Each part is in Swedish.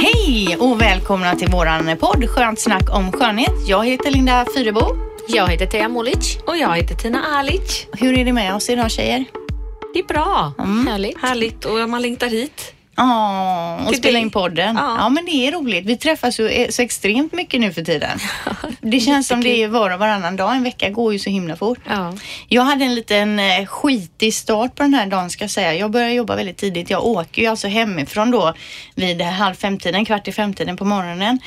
Hej och välkomna till våran podd Skönt snack om skönhet. Jag heter Linda Fyrebo. Jag heter Teija Molic. Och jag heter Tina Alic. Hur är det med oss idag tjejer? Det är bra. Härligt. Härligt och man längtar hit. Ja, och spela dig. in podden. Ja. Ja. men det är roligt. Vi träffas ju eh, så extremt mycket nu för tiden. Det känns som det är var och varannan dag. En vecka går ju så himla fort. Ja. Jag hade en liten eh, skitig start på den här dagen ska jag säga. Jag började jobba väldigt tidigt. Jag åker ju alltså hemifrån då vid halv femtiden, kvart i femtiden på morgonen.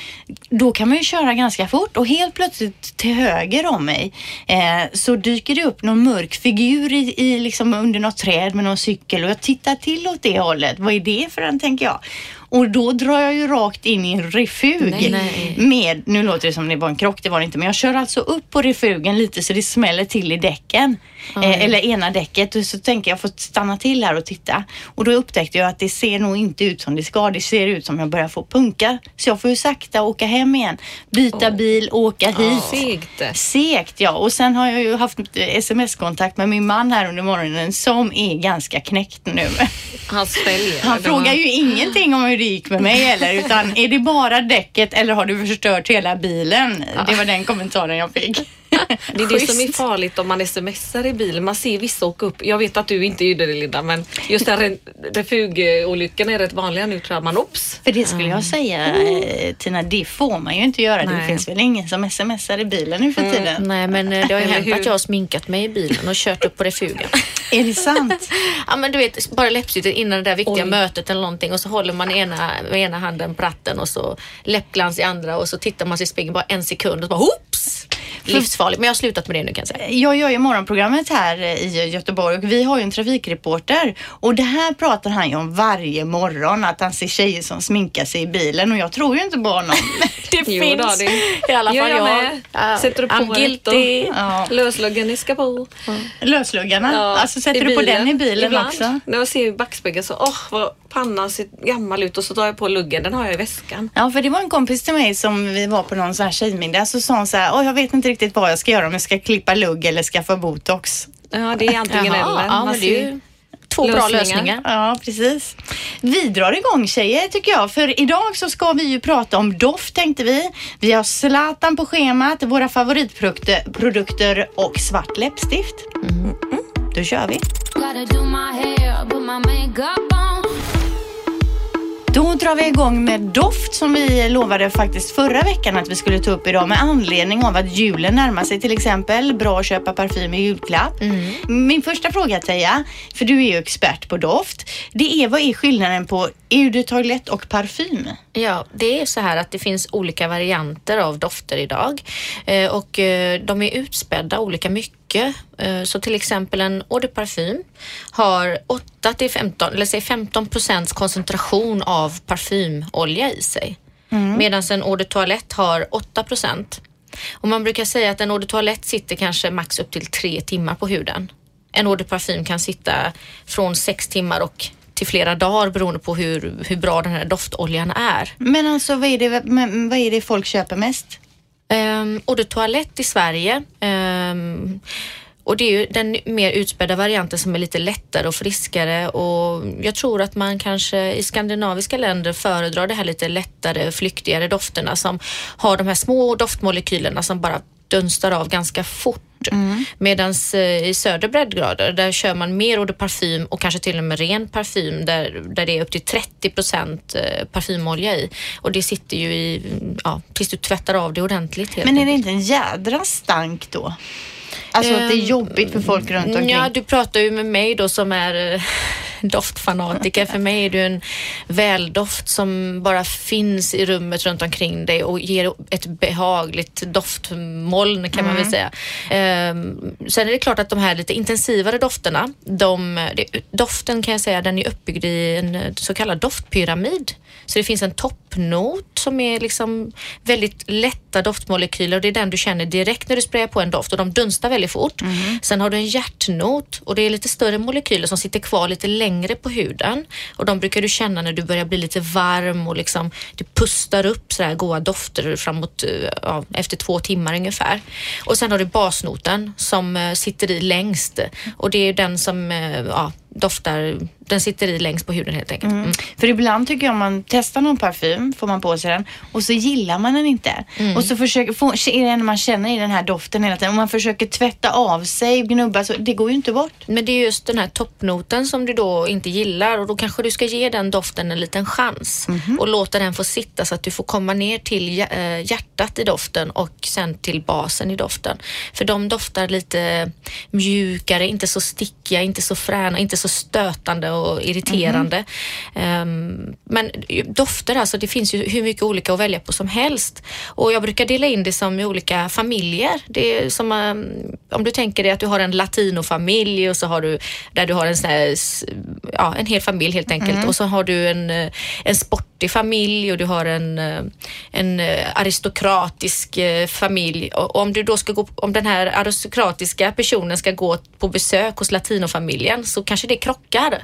Då kan man ju köra ganska fort och helt plötsligt till höger om mig eh, så dyker det upp någon mörk figur i, i liksom under något träd med någon cykel och jag tittar till åt det hållet. Vad är det för den tänker jag? Och då drar jag ju rakt in i en refug Nej, nej. med, nu låter det som det var en krock, det var det inte, men jag kör alltså upp på refugen lite så det smäller till i däcken. Eh, eller ena däcket och så tänker jag får stanna till här och titta. Och då upptäckte jag att det ser nog inte ut som det ska. Det ser ut som jag börjar få punka. Så jag får ju sakta åka hem igen. Byta bil, åka hit. Segt. Segt ja. Och sen har jag ju haft eh, sms-kontakt med min man här under morgonen som är ganska knäckt nu. Han. Han frågar ju ingenting om hur gick med mig eller utan är det bara däcket eller har du förstört hela bilen? Det var den kommentaren jag fick. Det är det som är farligt om man smsar i bilen. Man ser vissa åka upp. Jag vet att du inte gjorde det Linda, men just den re- refugolyckorna är rätt vanliga nu tror jag. Man ops. För det skulle jag säga eh, Tina, det får man ju inte göra. Det Nej. finns väl ingen som smsar i bilen nu för tiden? Nej, men eh, det har ju hänt hur? att jag har sminkat mig i bilen och kört upp på refugen. Är det sant? ja, men du vet, bara läppstiftet innan det där viktiga Oj. mötet eller någonting och så håller man ena, med ena handen på ratten och så läppglans i andra och så tittar man sig i spegeln bara en sekund och så bara hoops! Livsfarligt, men jag har slutat med det nu kan jag säga. Jag gör ju morgonprogrammet här i Göteborg och vi har ju en trafikreporter och det här pratar han ju om varje morgon att han ser tjejer som sminkar sig i bilen och jag tror ju inte på honom. Det Jo, finns då, det i alla fall jag jag. med. Sätter du på I'm guilty. Ja. lösluggen ni ska på. Lösluggarna, Ja, alltså sätter du på den i bilen Ibland. också? När jag ser backspegeln så, åh vad pannan ser gammal ut och så tar jag på luggen. Den har jag i väskan. Ja, för det var en kompis till mig som vi var på någon sån här tjejmiddag så sa hon så här, jag vet inte riktigt vad jag ska göra om jag ska klippa lugg eller skaffa botox. Ja, det är antingen Jaha, eller. ja, men det är två bra lösningar. lösningar. Ja, precis. Vi drar igång tjejer tycker jag, för idag så ska vi ju prata om doft tänkte vi. Vi har Zlatan på schemat, våra favoritprodukter produkter och svart läppstift. Mm. Då kör vi. Då drar vi igång med doft som vi lovade faktiskt förra veckan att vi skulle ta upp idag med anledning av att julen närmar sig till exempel. Bra att köpa parfym i julklapp. Min första fråga Teija, för du är ju expert på doft. Det är vad är skillnaden på eau de toilette och parfym? Ja, det är så här att det finns olika varianter av dofter idag eh, och eh, de är utspädda olika mycket. Eh, så till exempel en eau de parfym har 8 till 15, eller säg 15 procents koncentration av parfymolja i sig. Medan en eau de toilette har 8 procent. Och man brukar säga att en eau de toilette sitter kanske max upp till tre timmar på huden. En eau de parfym kan sitta från sex timmar och till flera dagar beroende på hur, hur bra den här doftoljan är. Men alltså vad är det, vad är det folk köper mest? Um, eau de toilette i Sverige ehm, och det är ju den mer utspädda varianten som är lite lättare och friskare och jag tror att man kanske i skandinaviska länder föredrar det här lite lättare, flyktigare dofterna som har de här små doftmolekylerna som bara dunstar av ganska fort. Medan i södra breddgrader där kör man mer eau de parfym och kanske till och med ren parfym där, där det är upp till 30 procent eh, parfymolja i. Och det sitter ju i, ja, tills du tvättar av det ordentligt. helt Men är det inte en jädra stank då? Alltså att det är Ehm, jobbigt för folk runt omkring? Ja, du pratar ju med mig då som är eh, doftfanatiker. För mig är du en väldoft som bara finns i rummet runt omkring dig och ger ett behagligt doftmoln kan man väl säga. Ehm, sen är det klart att de här lite intensivare dofterna, de, doften kan jag säga, den är uppbyggd i en så kallad doftpyramid. Så det finns en toppnot som är liksom väldigt lätta doftmolekyler och det är den du känner direkt när du sprayar på en doft och de dunstar väldigt fort. Sen har du en hjärtnot och det är lite större molekyler som sitter kvar lite längre på huden och de brukar du känna när du börjar bli lite varm och liksom det pustar upp sådär goda dofter framåt eh, ja, efter två timmar ungefär. Och sen har du basnoten som eh, sitter i längst och det är den som eh, ja, doftar, den sitter i längst på huden helt enkelt. Mm. För ibland tycker jag om man testar någon parfym, får man på sig den och så gillar man den inte. Mm. Och så försöker, får, är det en man känner i den här doften hela tiden och man försöker tvätta av sig, gnubba, så det går ju inte bort. Men det är just den här toppnoten som du då inte gillar och då kanske du ska ge den doften en liten chans och låta den få sitta så att du får komma ner till eh, hjärtat i doften och sen till basen i doften. För de doftar lite mjukare, inte så stickiga, inte så fräna, inte så stötande och irriterande. Ehm, men dofter alltså, det finns ju hur mycket olika att välja på som helst. Och jag brukar dela in det som i olika familjer. Det är som ehm, om du tänker dig att du har en latinofamilj och så har du där du har en sån här, ja, en hel familj helt enkelt. Och så har du en, eh, en sportig familj och du har en, eh, en eh, aristokratisk familj. Och om du då ska gå, om den här aristokratiska personen ska gå på besök hos latinofamiljen så kanske det krockar.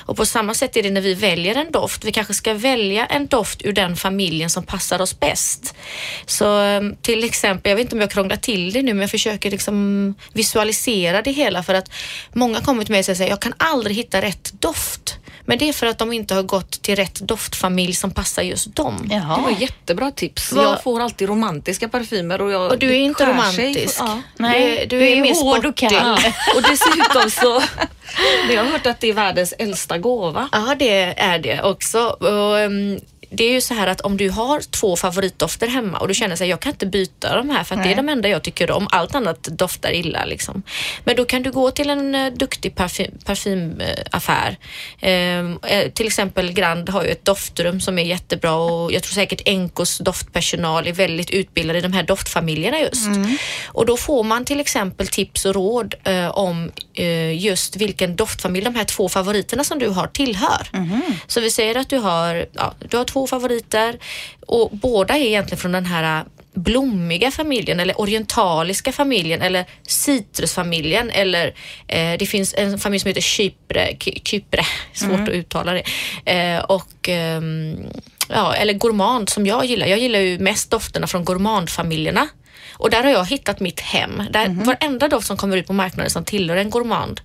Och på samma sätt är det när vi väljer en doft. Vi kanske ska välja en doft ur den familjen som passar oss bäst. Så eh, till exempel, jag vet inte om jag krånglar till det nu, men jag försöker liksom visualisera det hela för att många kommer till mig och säger jag kan aldrig hitta rätt doft. Men det är för att de inte har gått till rätt doftfamilj som passar just dem. Det Jaha. var jättebra tips. Vad- Jag får alltid romantiska parfymer och, jag, Och du är det inte romantisk. Ja. Nej, du, du är mer hård och kall. Och dessutom så, jag har hört att det är världens äldsta gåva. Ja, det är det också. Och, ehm, det är ju så här att om du har två favoritdofter hemma och du känner sig jag kan inte byta de här för att det är de enda jag tycker om. Allt annat doftar illa liksom. Men då kan du gå till en eh, duktig parfym, parfymaffär. Ehm, eh, till exempel Grand har ju ett doftrum som är jättebra och jag tror säkert Enkos doftpersonal är väldigt utbildad i de här doftfamiljerna just. Och då får man till exempel tips och råd eh, om eh, just vilken doftfamilj de här två favoriterna som du har tillhör. Så vi säger att du har, ja, du har två favoriter och båda är egentligen från den här äh, blommiga familjen eller orientaliska familjen eller citrusfamiljen eller eh, det finns en familj som heter Kypre, Ky- Kypre svårt att uttala det. Eh, och ehm, ja, eller gourmand som jag gillar. Jag gillar ju mest dofterna från gourmandfamiljerna. Och där har jag hittat mitt hem. Där Varenda doft som kommer ut på marknaden som tillhör en gourmand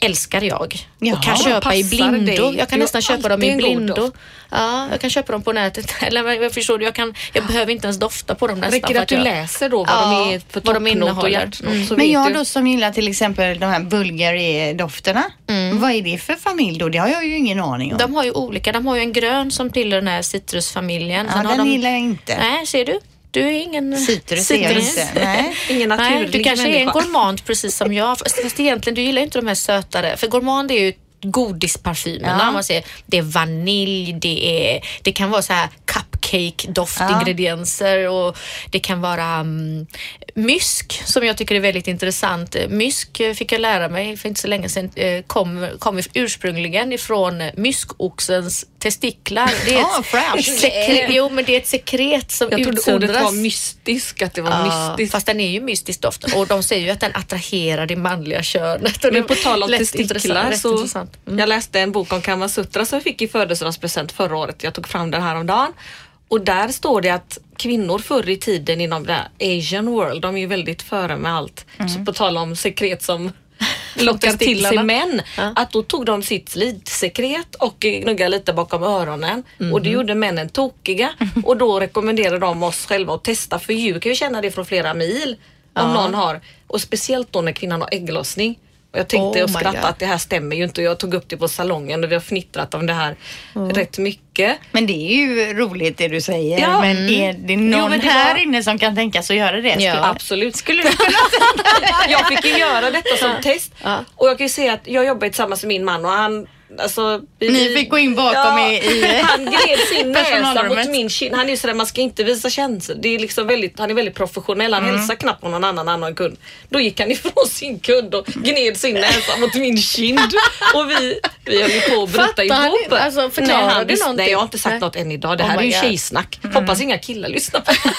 älskar jag Jaha, och kan köpa i blindo. dig. Jag kan Du nästan köpa dem i blindo. Ja, jag kan köpa dem på nätet. Eller vad förstår du? Jag, kan, jag behöver inte ens dofta på dem nästan. Räcker det för att du jag, läser då vad Ja, de är för vad de innehåller. hjärtnot Mm. så Men jag du. då som gillar till exempel de här Bulgari-dofterna. Vad är det för familj då? Det har jag ju ingen aning om. De har ju olika. De har ju en grön som tillhör den här citrusfamiljen. ja, Sen har den de, gillar jag inte. Nej, ser du? Du är ingen Citrus är jag inte. Nej. Ingen Nej, naturlig du kanske är en människa. gourmand precis som jag. Fast, fast egentligen, du gillar inte de här sötare. För gourmand är ju godisparfymerna. Ja. Man säger, det är vanilj, det, är, det kan vara så här cupcake doftingredienser och det kan vara mm, mysk som jag tycker är väldigt intressant. Mysk fick jag lära mig för inte så länge sedan eh, kom, kom ursprungligen ifrån myskoxens testiklar. Det är Ah, ett sekret, jo men det är ett sekret som Jag trodde ordet utsöndras. var mystisk, att det var Ja, mystiskt. fast den är ju mystisk doft och de säger ju att den attraherar det manliga könet. Och Men på tal om testiklar så. Mm. jag läste en bok om Kamasutra som jag fick i födelsedagspresent förra året. Jag tog fram den här om dagen. Och där står det att kvinnor förr i tiden inom det Asian world, de är ju väldigt före med allt. Så på tal om sekret som lockar till sig män. Ja. Att då tog de sitt slidsekret och gnuggade lite bakom öronen och det gjorde männen tokiga. Och då rekommenderade de oss själva att testa för djur kan ju känna det från flera mil om någon har och speciellt då när kvinnan har ägglossning. Och jag tänkte Oh och my skratta God. att det här stämmer ju inte och jag tog upp det på salongen och vi har fnittrat om det här rätt mycket. Men det är ju roligt det du säger. Ja. Men är det någon men det här var- inne som kan tänka sig att göra det? Ja. Absolut. Skulle du kunna jag fick ju göra detta som test Ja. och jag kan ju säga att jag jobbar tillsammans med min man och han alltså, vi, Ni fick gå in bakom i- i- Han gned sin näsa mot min kind. Han är ju sådär, man ska inte visa känslor. Det är liksom väldigt, han är väldigt professionell. Han Mm. hälsar knappt på någon annan annan kund. Då gick han ifrån sin kund och gned sin näsa mot min kind. Och vi, vi höll ju på att bryta han ihop. Alltså, han du någonting? nej, jag har inte sagt något än idag. Det Oh här är my ju God. tjejsnack. Hoppas inga killar lyssnar på det.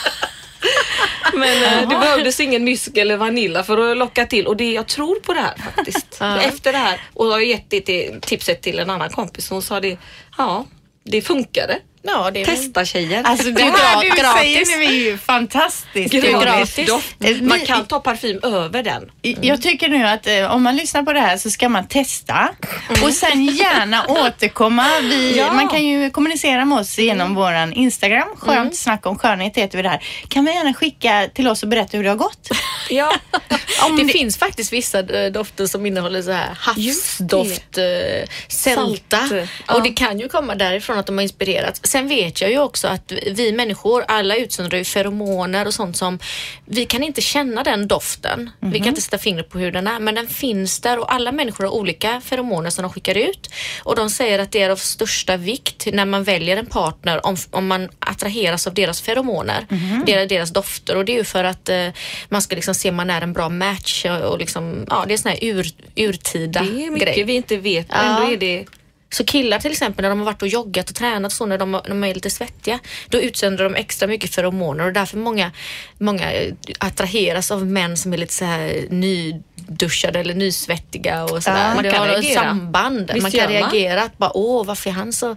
Men eh, det behövdes ingen mysk eller vanilla för att locka till och det, jag tror på det här faktiskt. Ja. Efter det här och jag har gett det till, tipset till en annan kompis hon sa det, ja det funkade. Ja, det är Testa tjejer. Alltså det är här du gratis. säger nu är ju fantastiskt. Gratis doft. Eh, Man kan ta parfym över den. Jag tycker nu att eh, om man lyssnar på det här så ska man testa och sen gärna återkomma. Vi, Ja. Man kan ju kommunicera med oss genom våran Instagram. Skönt snack om skönhet heter vi där. Kan man gärna skicka till oss och berätta hur det har gått. Ja. Om det, det- finns faktiskt vissa eh, dofter som innehåller så här Just havsdoft, eh, sälta. Salt, ja. Och det kan ju komma därifrån att de har inspirerats. Sen vet jag ju också att vi människor, alla utsöndrar ju feromoner och sånt som vi kan inte känna den doften. Vi kan inte sätta fingret på hur den är, men den finns där och alla människor har olika feromoner som de skickar ut. Och de säger att det är av största vikt när man väljer en partner om, om man attraheras av deras feromoner, deras, deras dofter och det är ju för att eh, man ska liksom se om man är en bra match och, och liksom, ja det är sån här ur, urtida Det är mycket grej. vi inte vet Ja. ändå är det Så killar till exempel när de har varit och joggat och tränat så när de, när de är lite svettiga då utsöndrar de extra mycket feromoner och därför många, många eh, attraheras av män som är lite så här nyduschade eller nysvettiga och sådär. Ja, man kan reagera. samband. Visst man kan reagera att bara åh varför är han så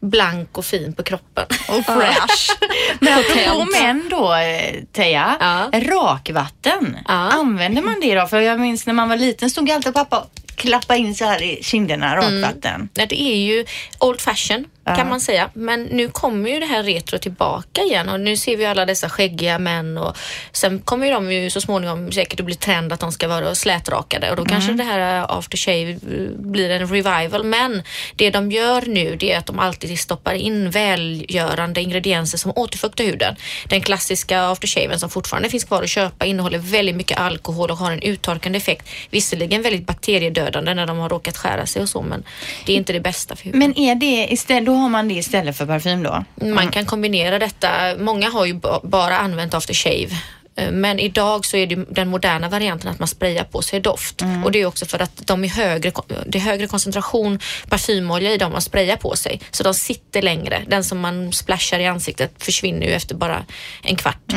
blank och fin på kroppen. Och fresh. Men apropå män då, eh, Teija. Ja. Rakvatten. Ja. Använder man det då? För jag minns när man var liten stod alltid pappa klappa in så här i kinderna, rakvatten. Nej, det är ju old fashion. Kan man säga. Men nu kommer ju det här retro tillbaka igen och nu ser vi alla dessa skäggiga män och sen kommer ju de ju så småningom säkert att bli trend att de ska vara slätrakade och då kanske det här aftershave eh, blir en revival. Men det de gör nu det är att de alltid stoppar in välgörande ingredienser som återfuktar huden. Den klassiska aftershaven som fortfarande finns kvar att köpa innehåller väldigt mycket alkohol och har en uttorkande effekt. Visserligen väldigt bakteriedödande när de har råkat skära sig och så men det är inte det bästa för huden. Men är det istället, har man det istället för parfym då? Man kan kombinera detta. Många har ju ba- bara använt aftershave. Eh, Men idag så är det den moderna varianten att man sprayar på sig doft. Och det är också för att de är högre, det är högre koncentration parfymolja i dem man sprayar på sig. Så de sitter längre. Den som man splashar i ansiktet försvinner ju efter bara en kvart.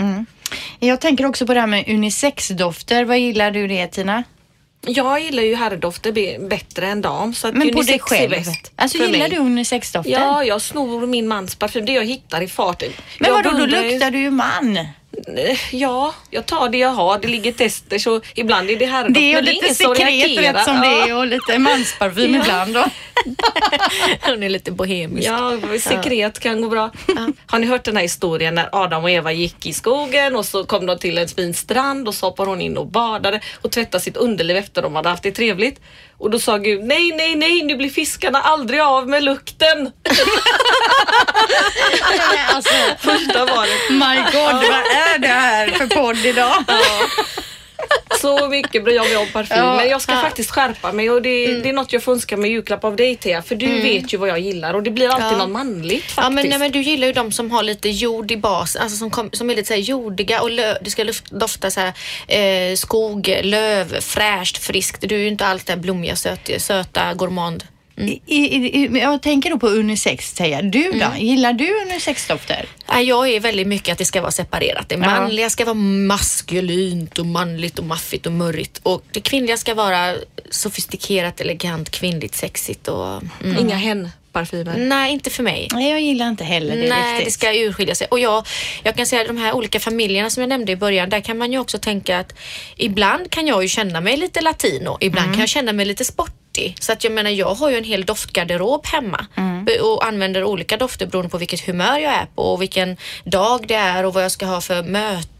Jag tänker också på det här med unisexdofter. Vad gillar du det Tina? Jag gillar ju herrdofter bättre än dam. Så att Men på dig själv? bäst Alltså gillar mig. du unisexdofter? Ja, jag snor min mans parfym. Det jag hittar i farten. Men jag vadå, då luktar du ju man. Ja, jag tar det jag har. Det ligger tester så ibland är det herrdoft. Det är lite sekret rätt som ja. det är och lite mansparfym Ja. ibland då. Hon är lite bohemisk. Ja, sekret kan gå bra. Har ni hört den här historien när Adam och Eva gick i skogen och så kom de till en fin strand och så hoppade hon in och badade och tvättade sitt underliv efter de hade haft det trevligt. Och då sa Gud, nej, nej, nej, nu blir fiskarna aldrig av med lukten. alltså, Första varet. my god, vad är det här för podd idag? Så mycket bryr jag mig om parfym. Ja. Men jag ska Ja. faktiskt skärpa mig och det, Mm. det är något jag får önska mig julklapp av dig Thea. För du vet ju vad jag gillar och det blir alltid Ja. något manligt faktiskt. Ja men, nej, men du gillar ju de som har lite jord i basen, alltså som, kom, som är lite så jordiga och lö, det ska dofta så här, eh, skog, löv, fräscht, friskt. Du är ju inte allt det blommiga, söt, söta, gourmand. I, i, i, jag tänker då på unisex, Teija. Du då? Gillar du unisexdofter? Jag är väldigt mycket att det ska vara separerat. Det Ja. manliga ska vara maskulint och manligt och maffigt och murrigt och det kvinnliga ska vara sofistikerat, elegant, kvinnligt, sexigt och... Mm. Inga hen-parfymer. Nej, inte för mig. Nej, jag gillar inte heller det Nej, riktigt. det ska urskilja sig. Och jag, jag kan säga att de här olika familjerna som jag nämnde i början, där kan man ju också tänka att ibland kan jag ju känna mig lite latino, ibland Mm. kan jag känna mig lite sportig. Så att jag menar, jag har ju en hel doftgarderob hemma Mm. och använder olika dofter beroende på vilket humör jag är på och vilken dag det är och vad jag ska ha för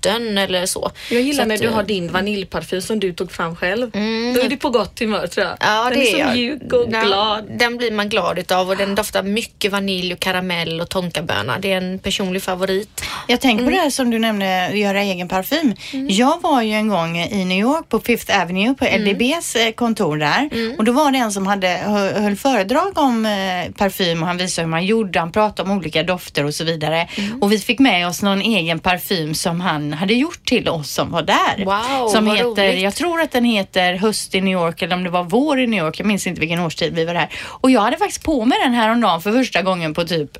möten eller så. Jag gillar Så när att, du eh, har din vaniljparfym som du tog fram själv. Då är du på gott humör tror jag. Ja, Den det är så jag. mjuk och Ja, glad. Den blir man glad utav och den doftar mycket vanilj och karamell och tonkaböna. Det är en personlig favorit. Jag tänker på det här som du nämnde, göra egen parfym. Jag var ju en gång i New York på Fifth Avenue på LDBs eh, kontor där och då var det en som hade hö- höll föredrag om eh, parfym och han visade hur man gjorde, han pratade om olika dofter och så vidare. Och vi fick med oss någon egen parfym som han hade gjort till oss som var där. Wow, som heter, roligt. jag tror att den heter Höst i New York eller om det var vår i New York, jag minns inte vilken årstid vi var där. Och jag hade faktiskt på mig den här om dagen för första gången på typ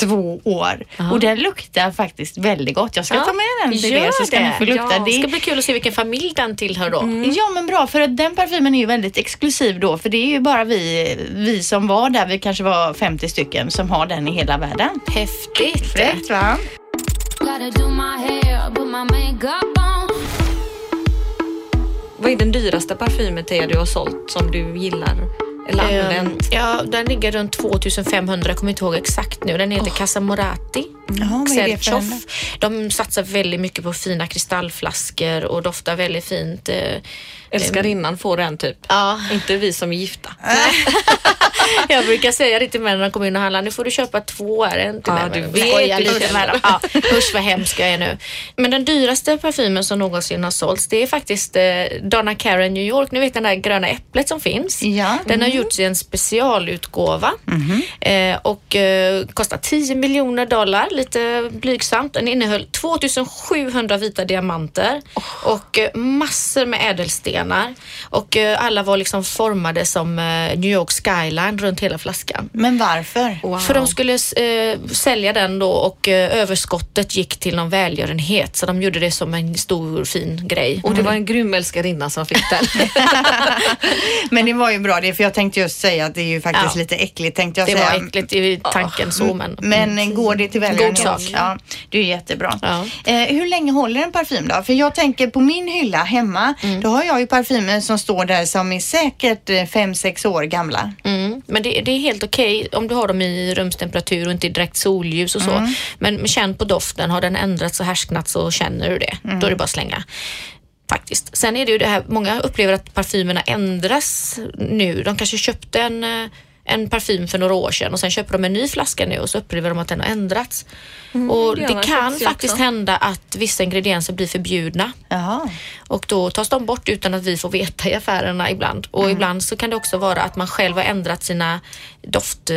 två år. Och den luktar faktiskt väldigt gott. Jag ska ta med den till er så ska ni få lukta. Ja, Det ska bli kul att se vilken familj den tillhör då. Ja men bra för att den parfymen är ju väldigt exklusiv då för det är ju bara vi, vi som var där, vi kanske var 50 stycken som har den i hela världen. Häftigt. Rätt va? Vad är den dyraste parfymen Thea du har sålt som du gillar? Eller använt? ja, den ligger runt 2500, jag kommer inte ihåg exakt nu. Den heter Casamorati. Jaha, vad Xerchoff. en De satsar väldigt mycket på fina kristallflaskor och doftar väldigt fint. eh, Älskarinnan får den typ. Ja, Inte vi som är gifta. jag brukar säga det till män när de kommer in och handlar. Nu får du köpa två här, en till Ja, mig. du vet lite med dem. Ja, usch vad hemsk jag är nu. Men den dyraste parfymen som någonsin har sålts det är faktiskt eh, Donna Karan New York. Ni vet den där gröna äpplet som finns. Ja. Den har gjorts i en specialutgåva eh, och eh, kostar 10 miljoner dollar, lite blygsamt. Den innehöll 2700 vita diamanter och eh, massor med ädelstenar och eh, alla var liksom formade som eh, New York skyline runt hela flaskan. Men varför? För de skulle sälja den då och överskottet gick till någon välgörenhet så de gjorde det som en stor fin grej. Och det var en grym älskarinna som fick den. Men det var ju bra det för jag tänkte just säga att det är ju faktiskt Ja. lite äckligt tänkte jag det säga. var äckligt i tanken så men Men går det till välgörenhet? Sak. Ja, det är jättebra. Ja. Eh, hur länge håller en parfym då? För jag tänker på min hylla hemma, Mm. då har jag ju parfymer som står där som är säkert 5-6 år gamla. Mm, men det, det är helt okej om du har dem i rumstemperatur och inte i direkt solljus och så. Mm. Men, men känn på doften. Har den ändrats och härsknat så känner du det. Mm. Då är det bara att slänga. Faktiskt. Sen är det ju det här, många upplever att parfymerna ändras nu. De kanske köpte en, eh, en parfym för några år sedan och sen köper de en ny flaska nu och så upplever de att den har ändrats. och Mm, det gör det man kan faktiskt också. hända att vissa ingredienser blir förbjudna. Jaha. Och då tas de bort utan att vi får veta i affärerna ibland. Och Mm. ibland så kan det också vara att man själv har ändrat sina doft... Eh,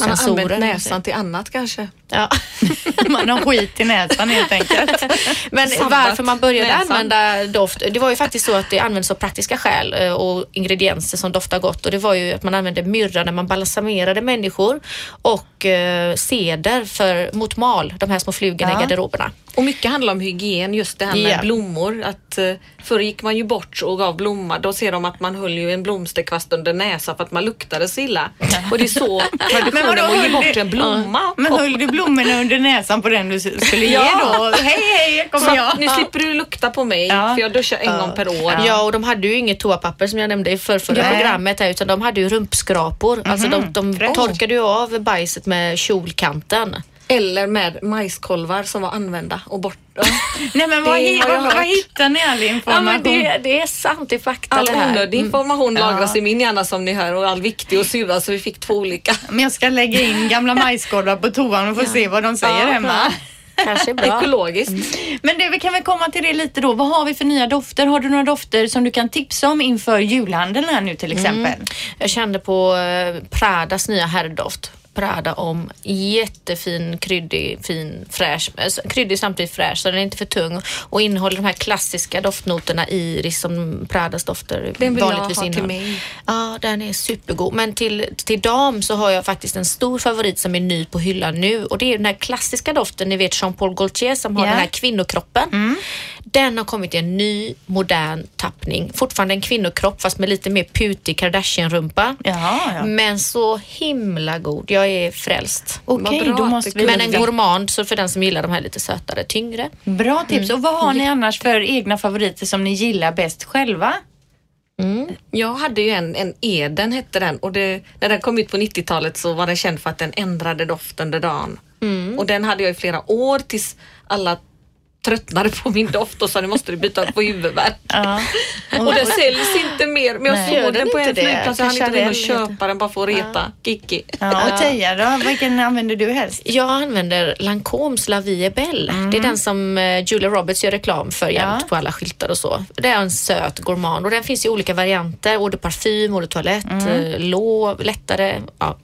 Man har använt näsan till annat kanske. Ja. Man har skit i näsan helt enkelt. Men Sabbat varför man började näsan. använda doft, det var ju faktiskt så att det används av praktiska skäl eh, och ingredienser som doftar gott och det var ju att man använde myrra när man balsamerade människor och eh, ceder för, mot mal, de här små flugorna Ja. i garderoberna. Och mycket handlar om hygien, just det här med Ja. blommor. Att, eh, förr gick man ju bort och gav blomma. Då ser de att man höll ju en blomsterkvast under näsan för att man luktade så illa. Och det är så traditionen att ge bort en blomma. Men höll du blommorna under näsan på den du skulle ge Ja. då? Hej hej, Så kommer jag. nu slipper du lukta på mig Ja. för jag duschar en gång per år. Ja, och de hade ju inget toapapper som jag nämnde i förrförra programmet här, utan de hade ju rumpskrapor. Alltså de, de Fräscht. torkade ju av bajset med kjolkanten. Eller med majskolvar som var använda och borta. Nej men vad, hi- vad, vad hittar ni all Ja, information? men det, det är sant, det är fakta All det här. onödig information lagras Ja. i min hjärna som ni hör och all viktig och sura så vi fick två olika. Men jag ska lägga in gamla majskolvar på toan och få se vad de säger Ja, hemma. Kanske bra. Ekologiskt. Men du, vi kan väl komma till det lite då. Vad har vi för nya dofter? Har du några dofter som du kan tipsa om inför julhandeln här nu till exempel? Jag kände på eh, Pradas nya herrdoft. Prada om jättefin, kryddig, fin, fräsch. s- Kryddig samtidigt fräsch så den är inte för tung och innehåller de här klassiska doftnoterna iris som Pradas dofter Den vill jag vanligtvis ha till innehåller. mig. Ja, den är supergod. Men till, till dam så har jag faktiskt en stor favorit som är ny på hyllan nu och det är den här klassiska doften, ni vet Jean-Paul Gaultier som har Ja. den här kvinnokroppen. Den har kommit i en ny modern tappning. Fortfarande en kvinnokropp fast med lite mer putig Kardashian-rumpa. Jaha, ja. Men så himla god. Jag är frälst. Okej, då måste vi... Men en gourmand så för den som gillar de här lite sötare, tyngre. Bra tips. Och vad har ni annars för egna favoriter som ni gillar bäst själva? Jag hade ju en, en Eden hette den och det, när den kom ut på 90-talet så var den känd för att den ändrade doft under dagen. Och den hade jag i flera år tills alla tröttnade på min doft och sa nu måste du byta på huvudvärk. Ja. Och den säljs inte mer. Men jag Nej. såg den den på en flygplats. Jag hann inte in och köpa den bara för att reta Kikki. Ja, och Teija då? Vilken använder du helst? Jag använder Lancomes La Vie Belle. Det är den som eh, Julia Roberts gör reklam för jämt Mm. Ja. på alla skyltar och så. Det är en söt gourmand och den finns i olika varianter. Eau de parfym, eau de toilette, Mm. eh, lå, lättare. Ja.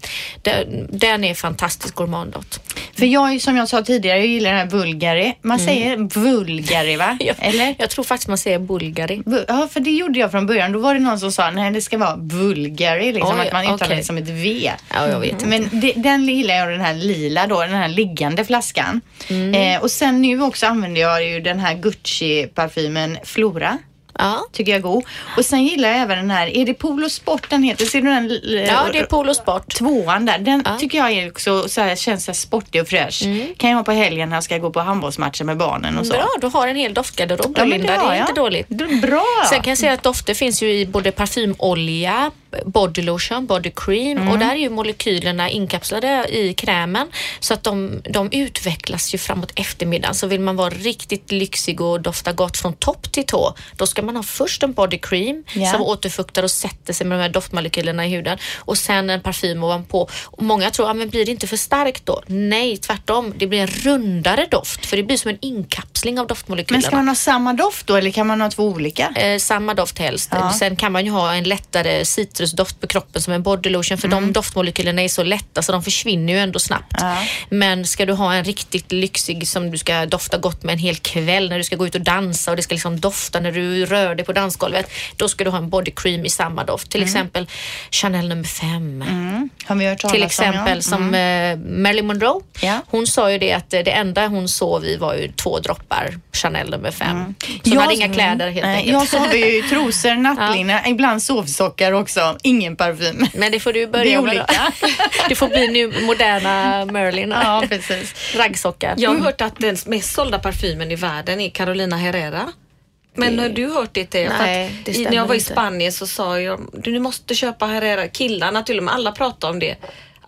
Den, den är fantastisk gourmanddoft. För jag, som jag sa tidigare, jag gillar den här Bulgari. Man säger Vulgari va? Eller? Jag tror faktiskt man säger Bulgari. Bu- Ja, för det gjorde jag från början. Då var det någon som sa nej, det ska vara Bulgari, liksom, Oj, att man uttalar okej. det som ett V. Ja, jag vet inte. Men det, den gillar jag, den här lila då, den här liggande flaskan. Eh, och sen nu också använder jag ju den här Gucci-parfymen Flora. Ja. Tycker jag är god. Och sen gillar jag även den här, är det Polo Sport den heter? Ser du den? l- ja, det är Polo Sport. Tvåan där, den Ja. tycker jag är också så här, känns så sportig och fräsch. Kan jag ha på helgen när jag ska gå på handbollsmatcher med barnen och så. Bra, du har en hel doftgarderob Ja, Linda. Det har är jag. inte dåligt. Det är Bra! Sen kan jag säga att dofter finns ju i både parfymolja, body lotion, body cream Mm. och där är ju molekylerna inkapslade i krämen så att de, de utvecklas ju framåt eftermiddagen. Så vill man vara riktigt lyxig och dofta gott från topp till tå, då ska man ha först en body cream Ja. som återfuktar och sätter sig med de här doftmolekylerna i huden och sen en parfym ovanpå. Och många tror, ah, men blir det inte för starkt då? Nej, tvärtom. Det blir en rundare doft för det blir som en inkapsling av Men doftmolekylerna. ska man ha samma doft då eller kan man ha två olika? Eh, samma doft helst. Ja. Sen kan man ju ha en lättare citrusdoft på kroppen som en body lotion för de doftmolekylerna är så lätta så de försvinner ju ändå snabbt. Mm. Ja. Men ska du ha en riktigt lyxig som du ska dofta gott med en hel kväll när du ska gå ut och dansa och det ska liksom dofta när du rör dig på dansgolvet. Då ska du ha en body cream i samma doft. Till exempel Chanel nummer 5. Har vi hört talas Till exempel ja. som eh, Marilyn Monroe. Ja. Hon sa ju det att eh, det enda hon sov i var ju två droppar Chanel nummer 5. Så hon Jag- hade inga kläder helt Nej, enkelt. Jag ju i trosor, nattlinne, ibland sovsockar också. Ingen parfym. Men det får du Det är börja med. då. Det får bli nu moderna Merlin. Ja, precis. Raggsockar. Jag har hört att den mest sålda parfymen i världen är Carolina Herrera. Men har du hört det Nej, det stämmer När jag var i inte. Spanien så sa jag du måste köpa Herrera. Killarna till och med, alla pratar om det.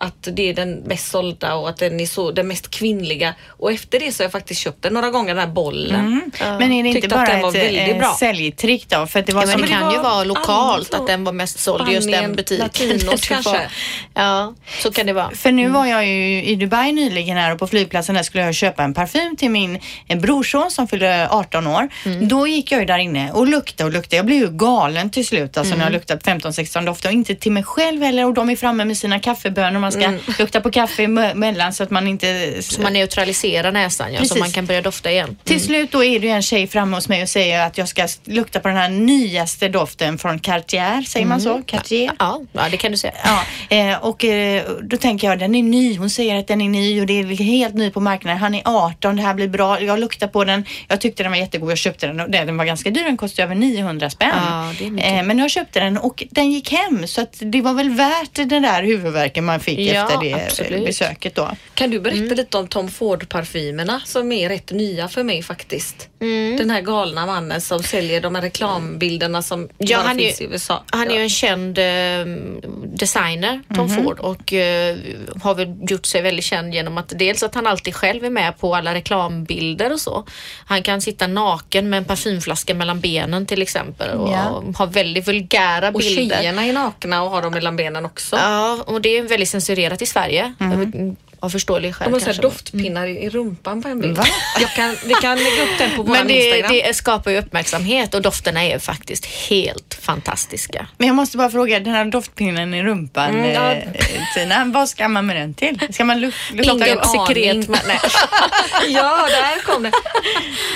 Att det är den mest sålda och att den är så, den mest kvinnliga. Och efter det så har jag faktiskt köpt den några gånger, den här bollen. Men är det inte Tyckte att bara ett eh, bra. säljtrick då? För det var Ja, men det kan ju var vara lokalt att den var mest såld i just den butiken. Latinos kanske. Ja, så kan det vara. För nu var jag ju i Dubai nyligen här och på flygplatsen där skulle jag köpa en parfym till min brorson som fyllde 18 år. Då gick jag ju där inne och luktade och luktade. Jag blev ju galen till slut alltså när jag luktat 15-16 dofter och inte till mig själv heller och de är framme med sina kaffebönor. Man ska lukta på kaffe emellan så att man inte... Så man neutraliserar näsan ja, så man kan börja dofta igen. Till slut då är det en tjej framme hos mig och säger att jag ska lukta på den här nyaste doften från Cartier. Säger man så? Cartier? Ja, ja, det kan du säga. Ja, eh, och eh, då tänker jag den är ny. Hon säger att den är ny och det är helt ny på marknaden. Han är 18, det här blir bra. Jag luktar på den. Jag tyckte den var jättegod. Jag köpte den och den var ganska dyr. Den kostade över 900 spänn. Ja, eh, men jag köpte den och den gick hem så att det var väl värt den där huvudvärken man fick Ja, efter det absolut. besöket då. Kan du berätta Mm. lite om Tom Ford-parfymerna som är rätt nya för mig faktiskt? Mm. Den här galna mannen som säljer de här reklambilderna som Ja, bara han är finns ju- i USA. Han är Ja. ju en känd eh, designer, Tom Ford, och eh, har väl gjort sig väldigt känd genom att dels att han alltid själv är med på alla reklambilder och så. Han kan sitta naken med en parfymflaska mellan benen till exempel och Ja. ha väldigt vulgära Och bilder. tjejerna är nakna och har dem mellan benen också. Ja, och det är väldigt censurerat i Sverige. Mm. Av förståelig skäl De har doftpinnar i i rumpan på en bild. Jag kan, vi kan lägga upp den på vår Men det, Instagram. det skapar ju uppmärksamhet och dofterna är faktiskt helt fantastiska. Men jag måste bara fråga, den här doftpinnen i rumpan, Mm, ja. eh, Tina, vad ska man med den till? Ska man luk- lukta gott? sekret. nej. ja, där kom det.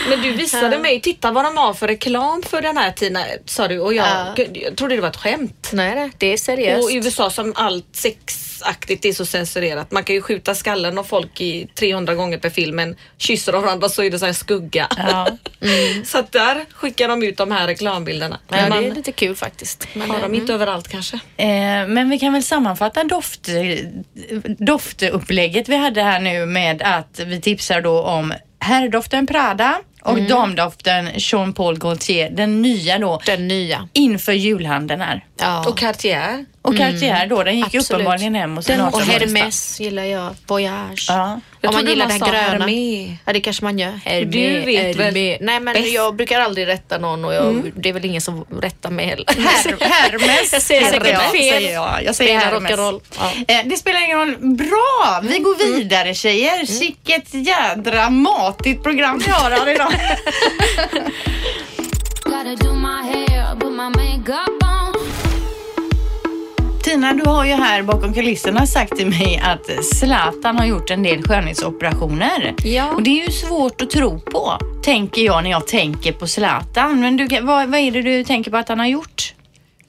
Men du visade mig, titta vad de har för reklam för den här Tina, sa du. Och jag, Ja. jag trodde det var ett skämt. nej, det är seriöst. Och i USA som allt sexaktigt är så censurerat. Man kan ju skjuta skallen av folk i 300 gånger per film men kysser av varandra så är det så här skugga. Ja. Så att där skickar de ut de här reklambilderna. Ja, Men det är man lite kul faktiskt. Men, har eh, dem inte överallt kanske. Eh, men vi kan väl sammanfatta doft, doftupplägget vi hade här nu med att vi tipsar då om herrdoften Prada och damdoften Jean Paul Gaultier, den nya då, Den nya. inför julhandeln här. Ja. Och Cartier. Och Cartier då, den gick Absolut. uppenbarligen hem hos sin Den och 18-åriga. Hermes gillar jag. Voyage. Ja. Jag Om man gillar man den gröna. Hermé. Ja, det kanske man gör. Hermé, Du vet väl Hermé. Nej, men bäst. jag brukar aldrig rätta någon och jag, det är väl ingen som rättar mig heller. Her Hermes. Jag säger säkert Hermes, fel. Säger jag. jag säger Spelar Hermes. rock'n'roll. Ja. Eh, Det spelar ingen roll. Bra! Vi går vidare tjejer. Vilket jädra matigt program vi har här idag. Tina, du har ju här bakom kulisserna sagt till mig att Zlatan har gjort en del skönhetsoperationer. Ja. Och det är ju svårt att tro på, tänker jag när jag tänker på Zlatan. Men du, vad, vad är det du tänker på att han har gjort?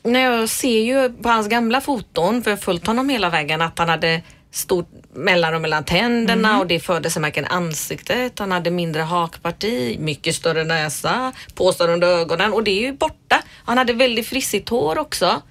När jag ser ju på hans gamla foton, för jag har följt honom hela vägen, att han hade stort mellanrum mellan tänderna och det förde sig märken ansiktet. Han hade mindre hakparti, mycket större näsa, påsar under ögonen och det är ju borta. Han hade väldigt frissigt hår också.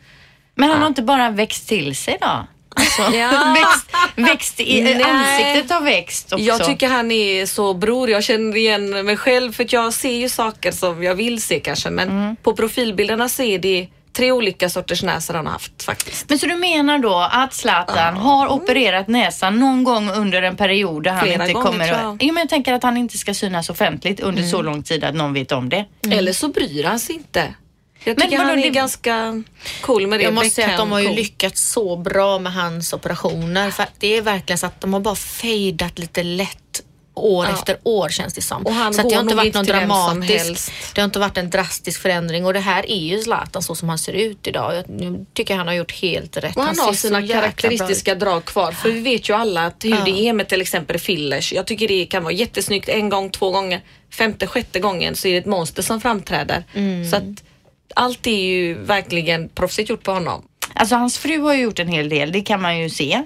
Men han har inte bara växt till sig då? Alltså, Ja. växt, växt i, ansiktet har växt också. Jag tycker han är så bror. Jag känner igen mig själv för att jag ser ju saker som jag vill se kanske men på profilbilderna så är det tre olika sorters näsor han har haft faktiskt. Men så du menar då att Zlatan har opererat näsan någon gång under en period där han Flera inte gånger, kommer... tror jag. Jo, men jag tänker att han inte ska synas offentligt under så lång tid att någon vet om det. Eller så bryr han sig inte. Jag Men tycker vadå, han är det- ganska cool med det. Jag måste säga att de har ju Beckham, cool. lyckats så bra med hans operationer. För att det är verkligen så att de har bara fejdat lite lätt år Ja. efter år känns det som. Och han så att det har inte varit någon dramatisk, det har inte varit en drastisk förändring och det här är ju Zlatan så som han ser ut idag. Jag tycker han har gjort helt rätt. Och han ser har sina karaktäristiska drag kvar. För vi vet ju alla att hur Ja. det är med till exempel fillers. Jag tycker det kan vara jättesnyggt en gång, två gånger. Femte, sjätte gången så är det ett monster som framträder. Mm. Så att allt är ju verkligen proffsigt gjort på honom. Alltså hans fru har ju gjort en hel del, det kan man ju se.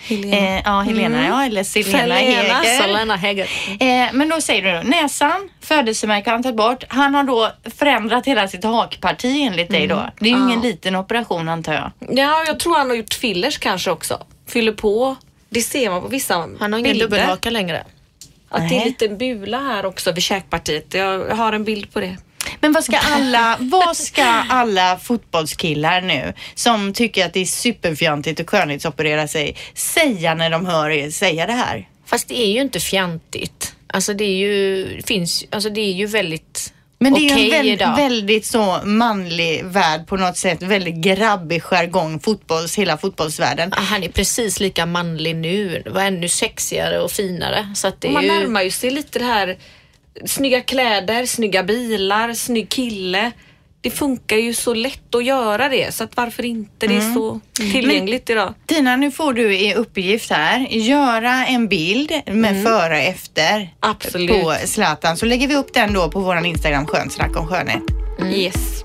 Helena. Eh, ja, Helena ja, eller Selena Heger. Selena Heger. Eh, men då säger du då, näsan, födelsemärke har han tagit bort. Han har då förändrat hela sitt hakparti enligt dig då. Det är ju ingen liten operation antar jag. Ja, jag tror han har gjort fillers kanske också. Fyller på. Det ser man på vissa Han har ingen bilder. dubbelhaka längre. Att det är en liten bula här också vid käkpartiet. Jag har en bild på det. Men vad ska alla, vad ska alla fotbollskillar nu som tycker att det är superfjantigt att skönhetsoperera sig säga när de hör er säga det här? Fast det är ju inte fjantigt. Alltså det är ju, finns, alltså det är ju väldigt Men det är ju en väl, idag. väldigt så manlig värld på något sätt. Väldigt grabbig jargong, fotbolls, hela fotbollsvärlden. Ah, Han är precis lika manlig nu, var ännu sexigare och finare. Så att det Man ju... närmar ju sig lite det här snygga kläder, snygga bilar, snygg kille. Det funkar ju så lätt att göra det så att varför inte? Det är så tillgängligt idag. Tina, nu får du i uppgift här göra en bild med före och efter Mm. Absolut. på Zlatan. Så lägger vi upp den då på våran Instagram, Skönt snack om skönhet. Yes.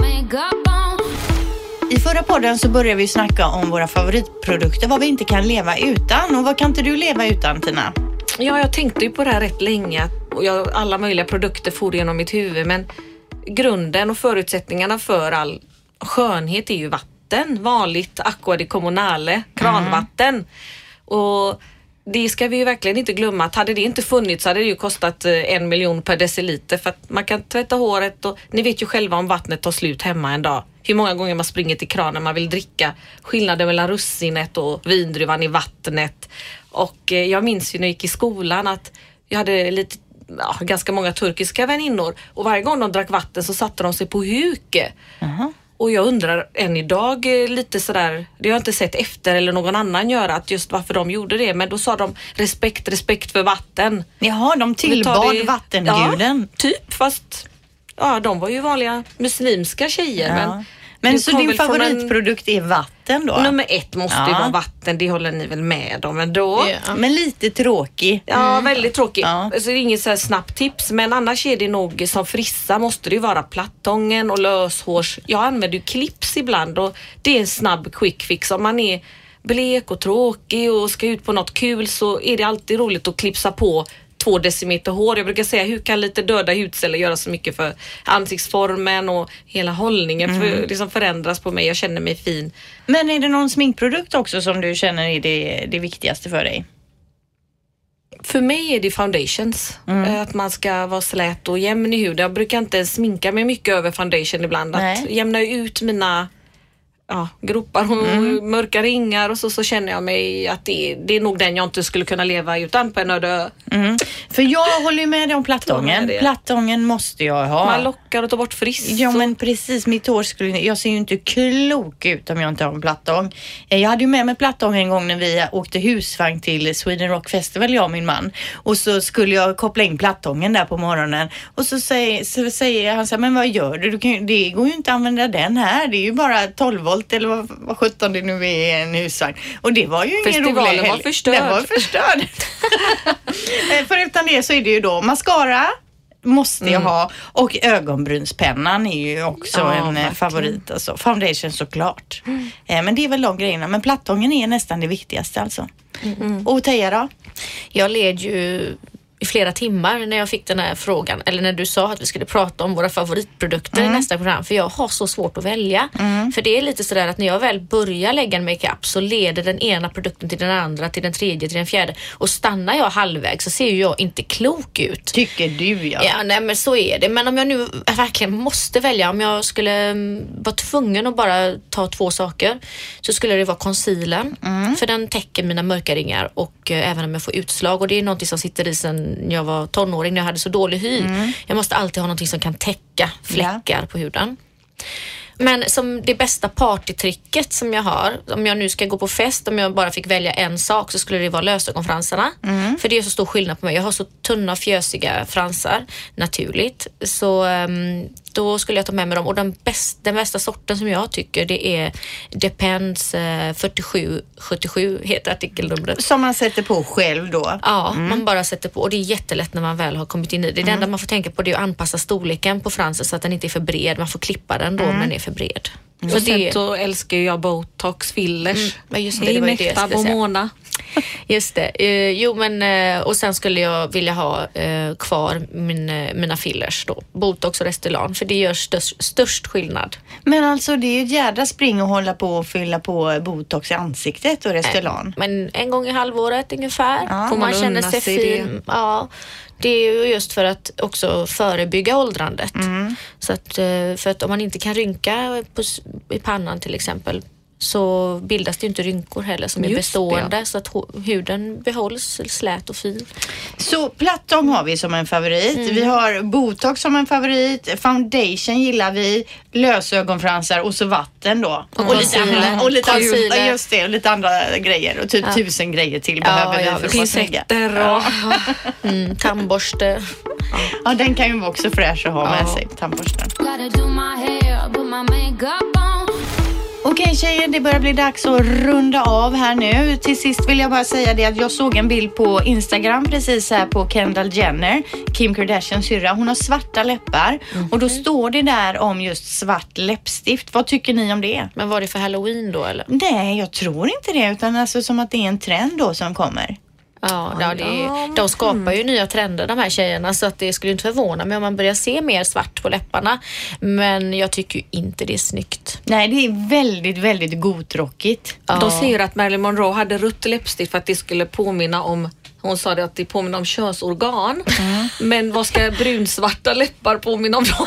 Makeup on. I förra podden så började vi snacka om våra favoritprodukter, vad vi inte kan leva utan. Och vad kan inte du leva utan Tina? Ja, jag tänkte ju på det här rätt länge och jag, alla möjliga produkter for genom mitt huvud men grunden och förutsättningarna för all skönhet är ju vatten. Vanligt aqua di comunale, kranvatten. Och det ska vi ju verkligen inte glömma att hade det inte funnits så hade det ju kostat eh, en miljon per deciliter för att man kan tvätta håret och ni vet ju själva om vattnet tar slut hemma en dag. Hur många gånger man springer till kranen man vill dricka. Skillnaden mellan russinet och vindruvan i vattnet. Och eh, jag minns ju när jag gick i skolan att jag hade lite Ja, ganska många turkiska väninnor och varje gång de drack vatten så satte de sig på huk. Och jag undrar än idag eh, lite sådär, det har jag inte sett efter eller någon annan göra, att just varför de gjorde det. Men då sa de respekt, respekt för vatten. Jaha, de tillbad det- vattenguden. Ja, typ, fast ja, de var ju vanliga muslimska tjejer. Ja. Men, Men så din från en- favoritprodukt är vatten då? Nummer ett måste ju Ja. vara vatten, det håller ni väl med om ändå? Ja. Men lite tråkig. Ja, väldigt tråkigt. Ja. Alltså, det är inget så här snabbt tips, men annars är det nog som frissa måste det ju vara plattången och löshårs. Jag använder ju clips ibland och det är en snabb quick fix. Om man är blek och tråkig och ska ut på något kul så är det alltid roligt att klipsa på två decimeter hår. Jag brukar säga hur kan lite döda hudceller göra så mycket för ansiktsformen och hela hållningen för, liksom förändras på mig. Jag känner mig fin. Men är det någon sminkprodukt också som du känner är det, det viktigaste för dig? För mig är det foundations. Eh, Att man ska vara slät och jämn i huden. Jag brukar inte sminka mig mycket över foundation ibland. Att Nej. jämna ut mina ja, gropar och mörka ringar och så, så känner jag mig att det, det är nog den jag inte skulle kunna leva utan på en öde ö. För jag håller ju med dig om plattången. Plattången måste jag ha. Man lockar och tar bort frist. Ja men precis, mitt hår skulle, jag ser ju inte klok ut om jag inte har en plattång. Eh, Jag hade ju med mig plattång en gång när vi åkte husvagn till Sweden Rock Festival, jag och min man. Och så skulle jag koppla in plattången där på morgonen och så säger, så säger han så här, men vad gör du? du kan, det går ju inte att använda den här. Det är ju bara 12 volt eller vad, vad 17 det nu är i en husvagn. Och det var ju ingen Festivalen rolig var helg. förstörd. Den var förstörd. Eh, Förutom det så är det ju då mascara måste Mm. jag ha och ögonbrynspennan är ju också Ja, en eh, verkligen. Mm. favorit. Alltså. Foundation såklart. Eh, men det är väl de grejerna. Men plattången är nästan det viktigaste alltså. Mm. Och Teija då? Jag led ju i flera timmar när jag fick den här frågan eller när du sa att vi skulle prata om våra favoritprodukter i nästa program för jag har så svårt att välja. För det är lite sådär att när jag väl börjar lägga en makeup så leder den ena produkten till den andra, till den tredje, till den fjärde och stannar jag halvvägs så ser ju jag inte klok ut. Tycker du ja. Ja, nej men så är det. Men om jag nu verkligen måste välja, om jag skulle mm, vara tvungen att bara ta två saker så skulle det vara concealern. För den täcker mina mörka ringar och eh, även om jag får utslag och det är någonting som sitter i sen jag var tonåring när jag hade så dålig hy. Jag måste alltid ha någonting som kan täcka fläckar på huden. Men som det bästa partytricket som jag har, om jag nu ska gå på fest, om jag bara fick välja en sak så skulle det vara lösögonfransarna. För det är så stor skillnad på mig. Jag har så tunna fjösiga fransar naturligt. Så ehm, då skulle jag ta med mig dem och den, bäst, den bästa sorten som jag tycker det är Depends eh, 4777 heter artikelnumret. Som man sätter på själv då. Ja, man bara sätter på och det är jättelätt när man väl har kommit in i det. Det enda man får tänka på det är att anpassa storleken på fransen så att den inte är för bred. Man får klippa den då men den är för bred. Så Och sen det, så älskar jag botox fillers. men just det, det var ju det jag skulle och säga. Mona. Just det. Eh, jo men eh, och sen skulle jag vilja ha eh, kvar min, mina fillers då. Botox och Restylane för det gör störst, störst skillnad. Men alltså det är ju ett jädra spring att hålla på och fylla på botox i ansiktet och Restylane. Men en gång i halvåret ungefär. Ja. Får man känner sig fin. Ja, det är ju just för att också förebygga åldrandet. Mm. Så att, för att om man inte kan rynka på, i pannan till exempel så bildas det inte rynkor heller som är Just det, bestående så att huden behålls slät och fin. Så plattång har vi som en favorit. Mm. Vi har botox som en favorit. Foundation gillar vi. Lösögonfransar och så vatten då. Och, lite concealer. andra, och lite, ja, just det, och lite andra grejer. Och typ tusen grejer till behöver vi ja, för att vara snygga. Pincetter och... Mm, tandborste. Ja, den kan ju vara också fräsch att ha med Ja. sig, tandborsten. Okej tjejer, det börjar bli dags att runda av här nu. Till sist vill jag bara säga det att jag såg en bild på Instagram precis här på Kendall Jenner, Kim Kardashians syrra. Hon har svarta läppar och då står det där om just svart läppstift. Vad tycker ni om det? Men var det för halloween då eller? Nej, jag tror inte det utan alltså som att det är en trend då som kommer. Ja, ja det de skapar ju nya trender de här tjejerna så att det skulle inte förvåna mig om man börjar se mer svart på läpparna. Men jag tycker ju inte det är snyggt. Nej, det är väldigt, väldigt godrockigt. De säger att Marilyn Monroe hade rött läppstift för att det skulle påminna om hon sa det att det påminner om könsorgan. Men vad ska brunsvarta läppar påminna om då?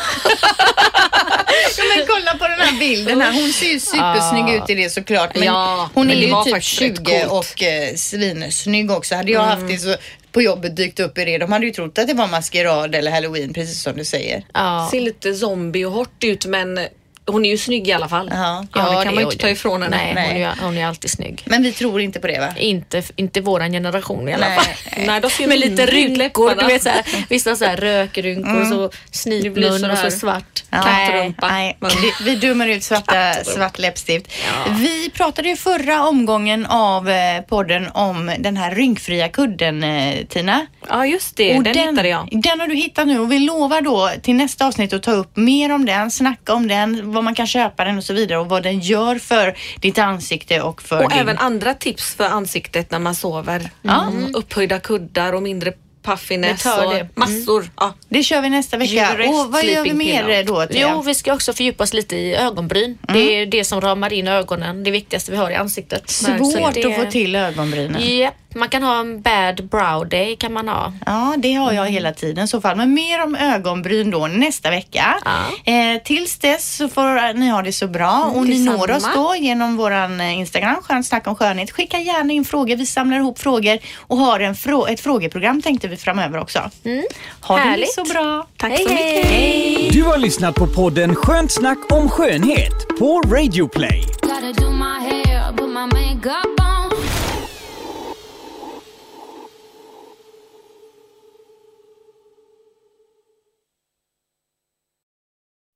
Ja, men kolla på den här bilden här. Hon ser ju supersnygg ut i det såklart. Men Ja, hon men är ju typ faktiskt rätt 20 coolt. och eh, svinsnygg också. Hade jag haft det så på jobbet dykt upp i det. De hade ju trott att det var maskerad eller halloween precis som du säger. Ja. Ser lite zombie och hårt ut men hon är ju snygg i alla fall. Ja. Ja, det kan man ju inte ta ifrån henne. Nej, Nej. Hon, är, hon är alltid snygg. Men vi tror inte på det va? Inte, inte våran generation i alla Nej. fall. Nej, ser Med lite rynkor, du vet såhär, vissa såhär rökrynkor och så snipmun så och så här. svart. Nej, Kattrumpa. nej. Vi, vi dömer ut svarta, svart läppstift. Vi pratade ju förra omgången av eh, podden om den här rynkfria kudden, eh, Tina. Ja just det, den, hittade jag. Den har du hittat nu och vi lovar då till nästa avsnitt att ta upp mer om den, snacka om den, var man kan köpa den och så vidare och vad den gör för ditt ansikte och för Och din... även andra tips för ansiktet när man sover. Mm. Upphöjda kuddar och mindre puffiness och det. Mm. massor. Ja. Det kör vi nästa vecka. Och vad gör vi mer då? Jo, vi ska också fördjupa oss lite i ögonbryn. Det är det som ramar in ögonen, det viktigaste vi har i ansiktet. Svårt det- att få till ögonbrynen. Japp, Man kan ha en bad brow day kan man ha. Ja, det har jag hela tiden i så fall. Men mer om ögonbryn då nästa vecka. Ja. Eh, tills dess så får ni ha det så bra och ni når oss då genom våran eh, Instagram, Skönt snack om skönhet. Skicka gärna in frågor. Vi samlar ihop frågor och har en frå- ett frågeprogram tänkte vi framöver också. Ha det Härligt. så bra. Tack Hej, så mycket. hej. Du har lyssnat på podden Skönt snack om skönhet på Radio Play. Gotta do my hair, put my makeup on.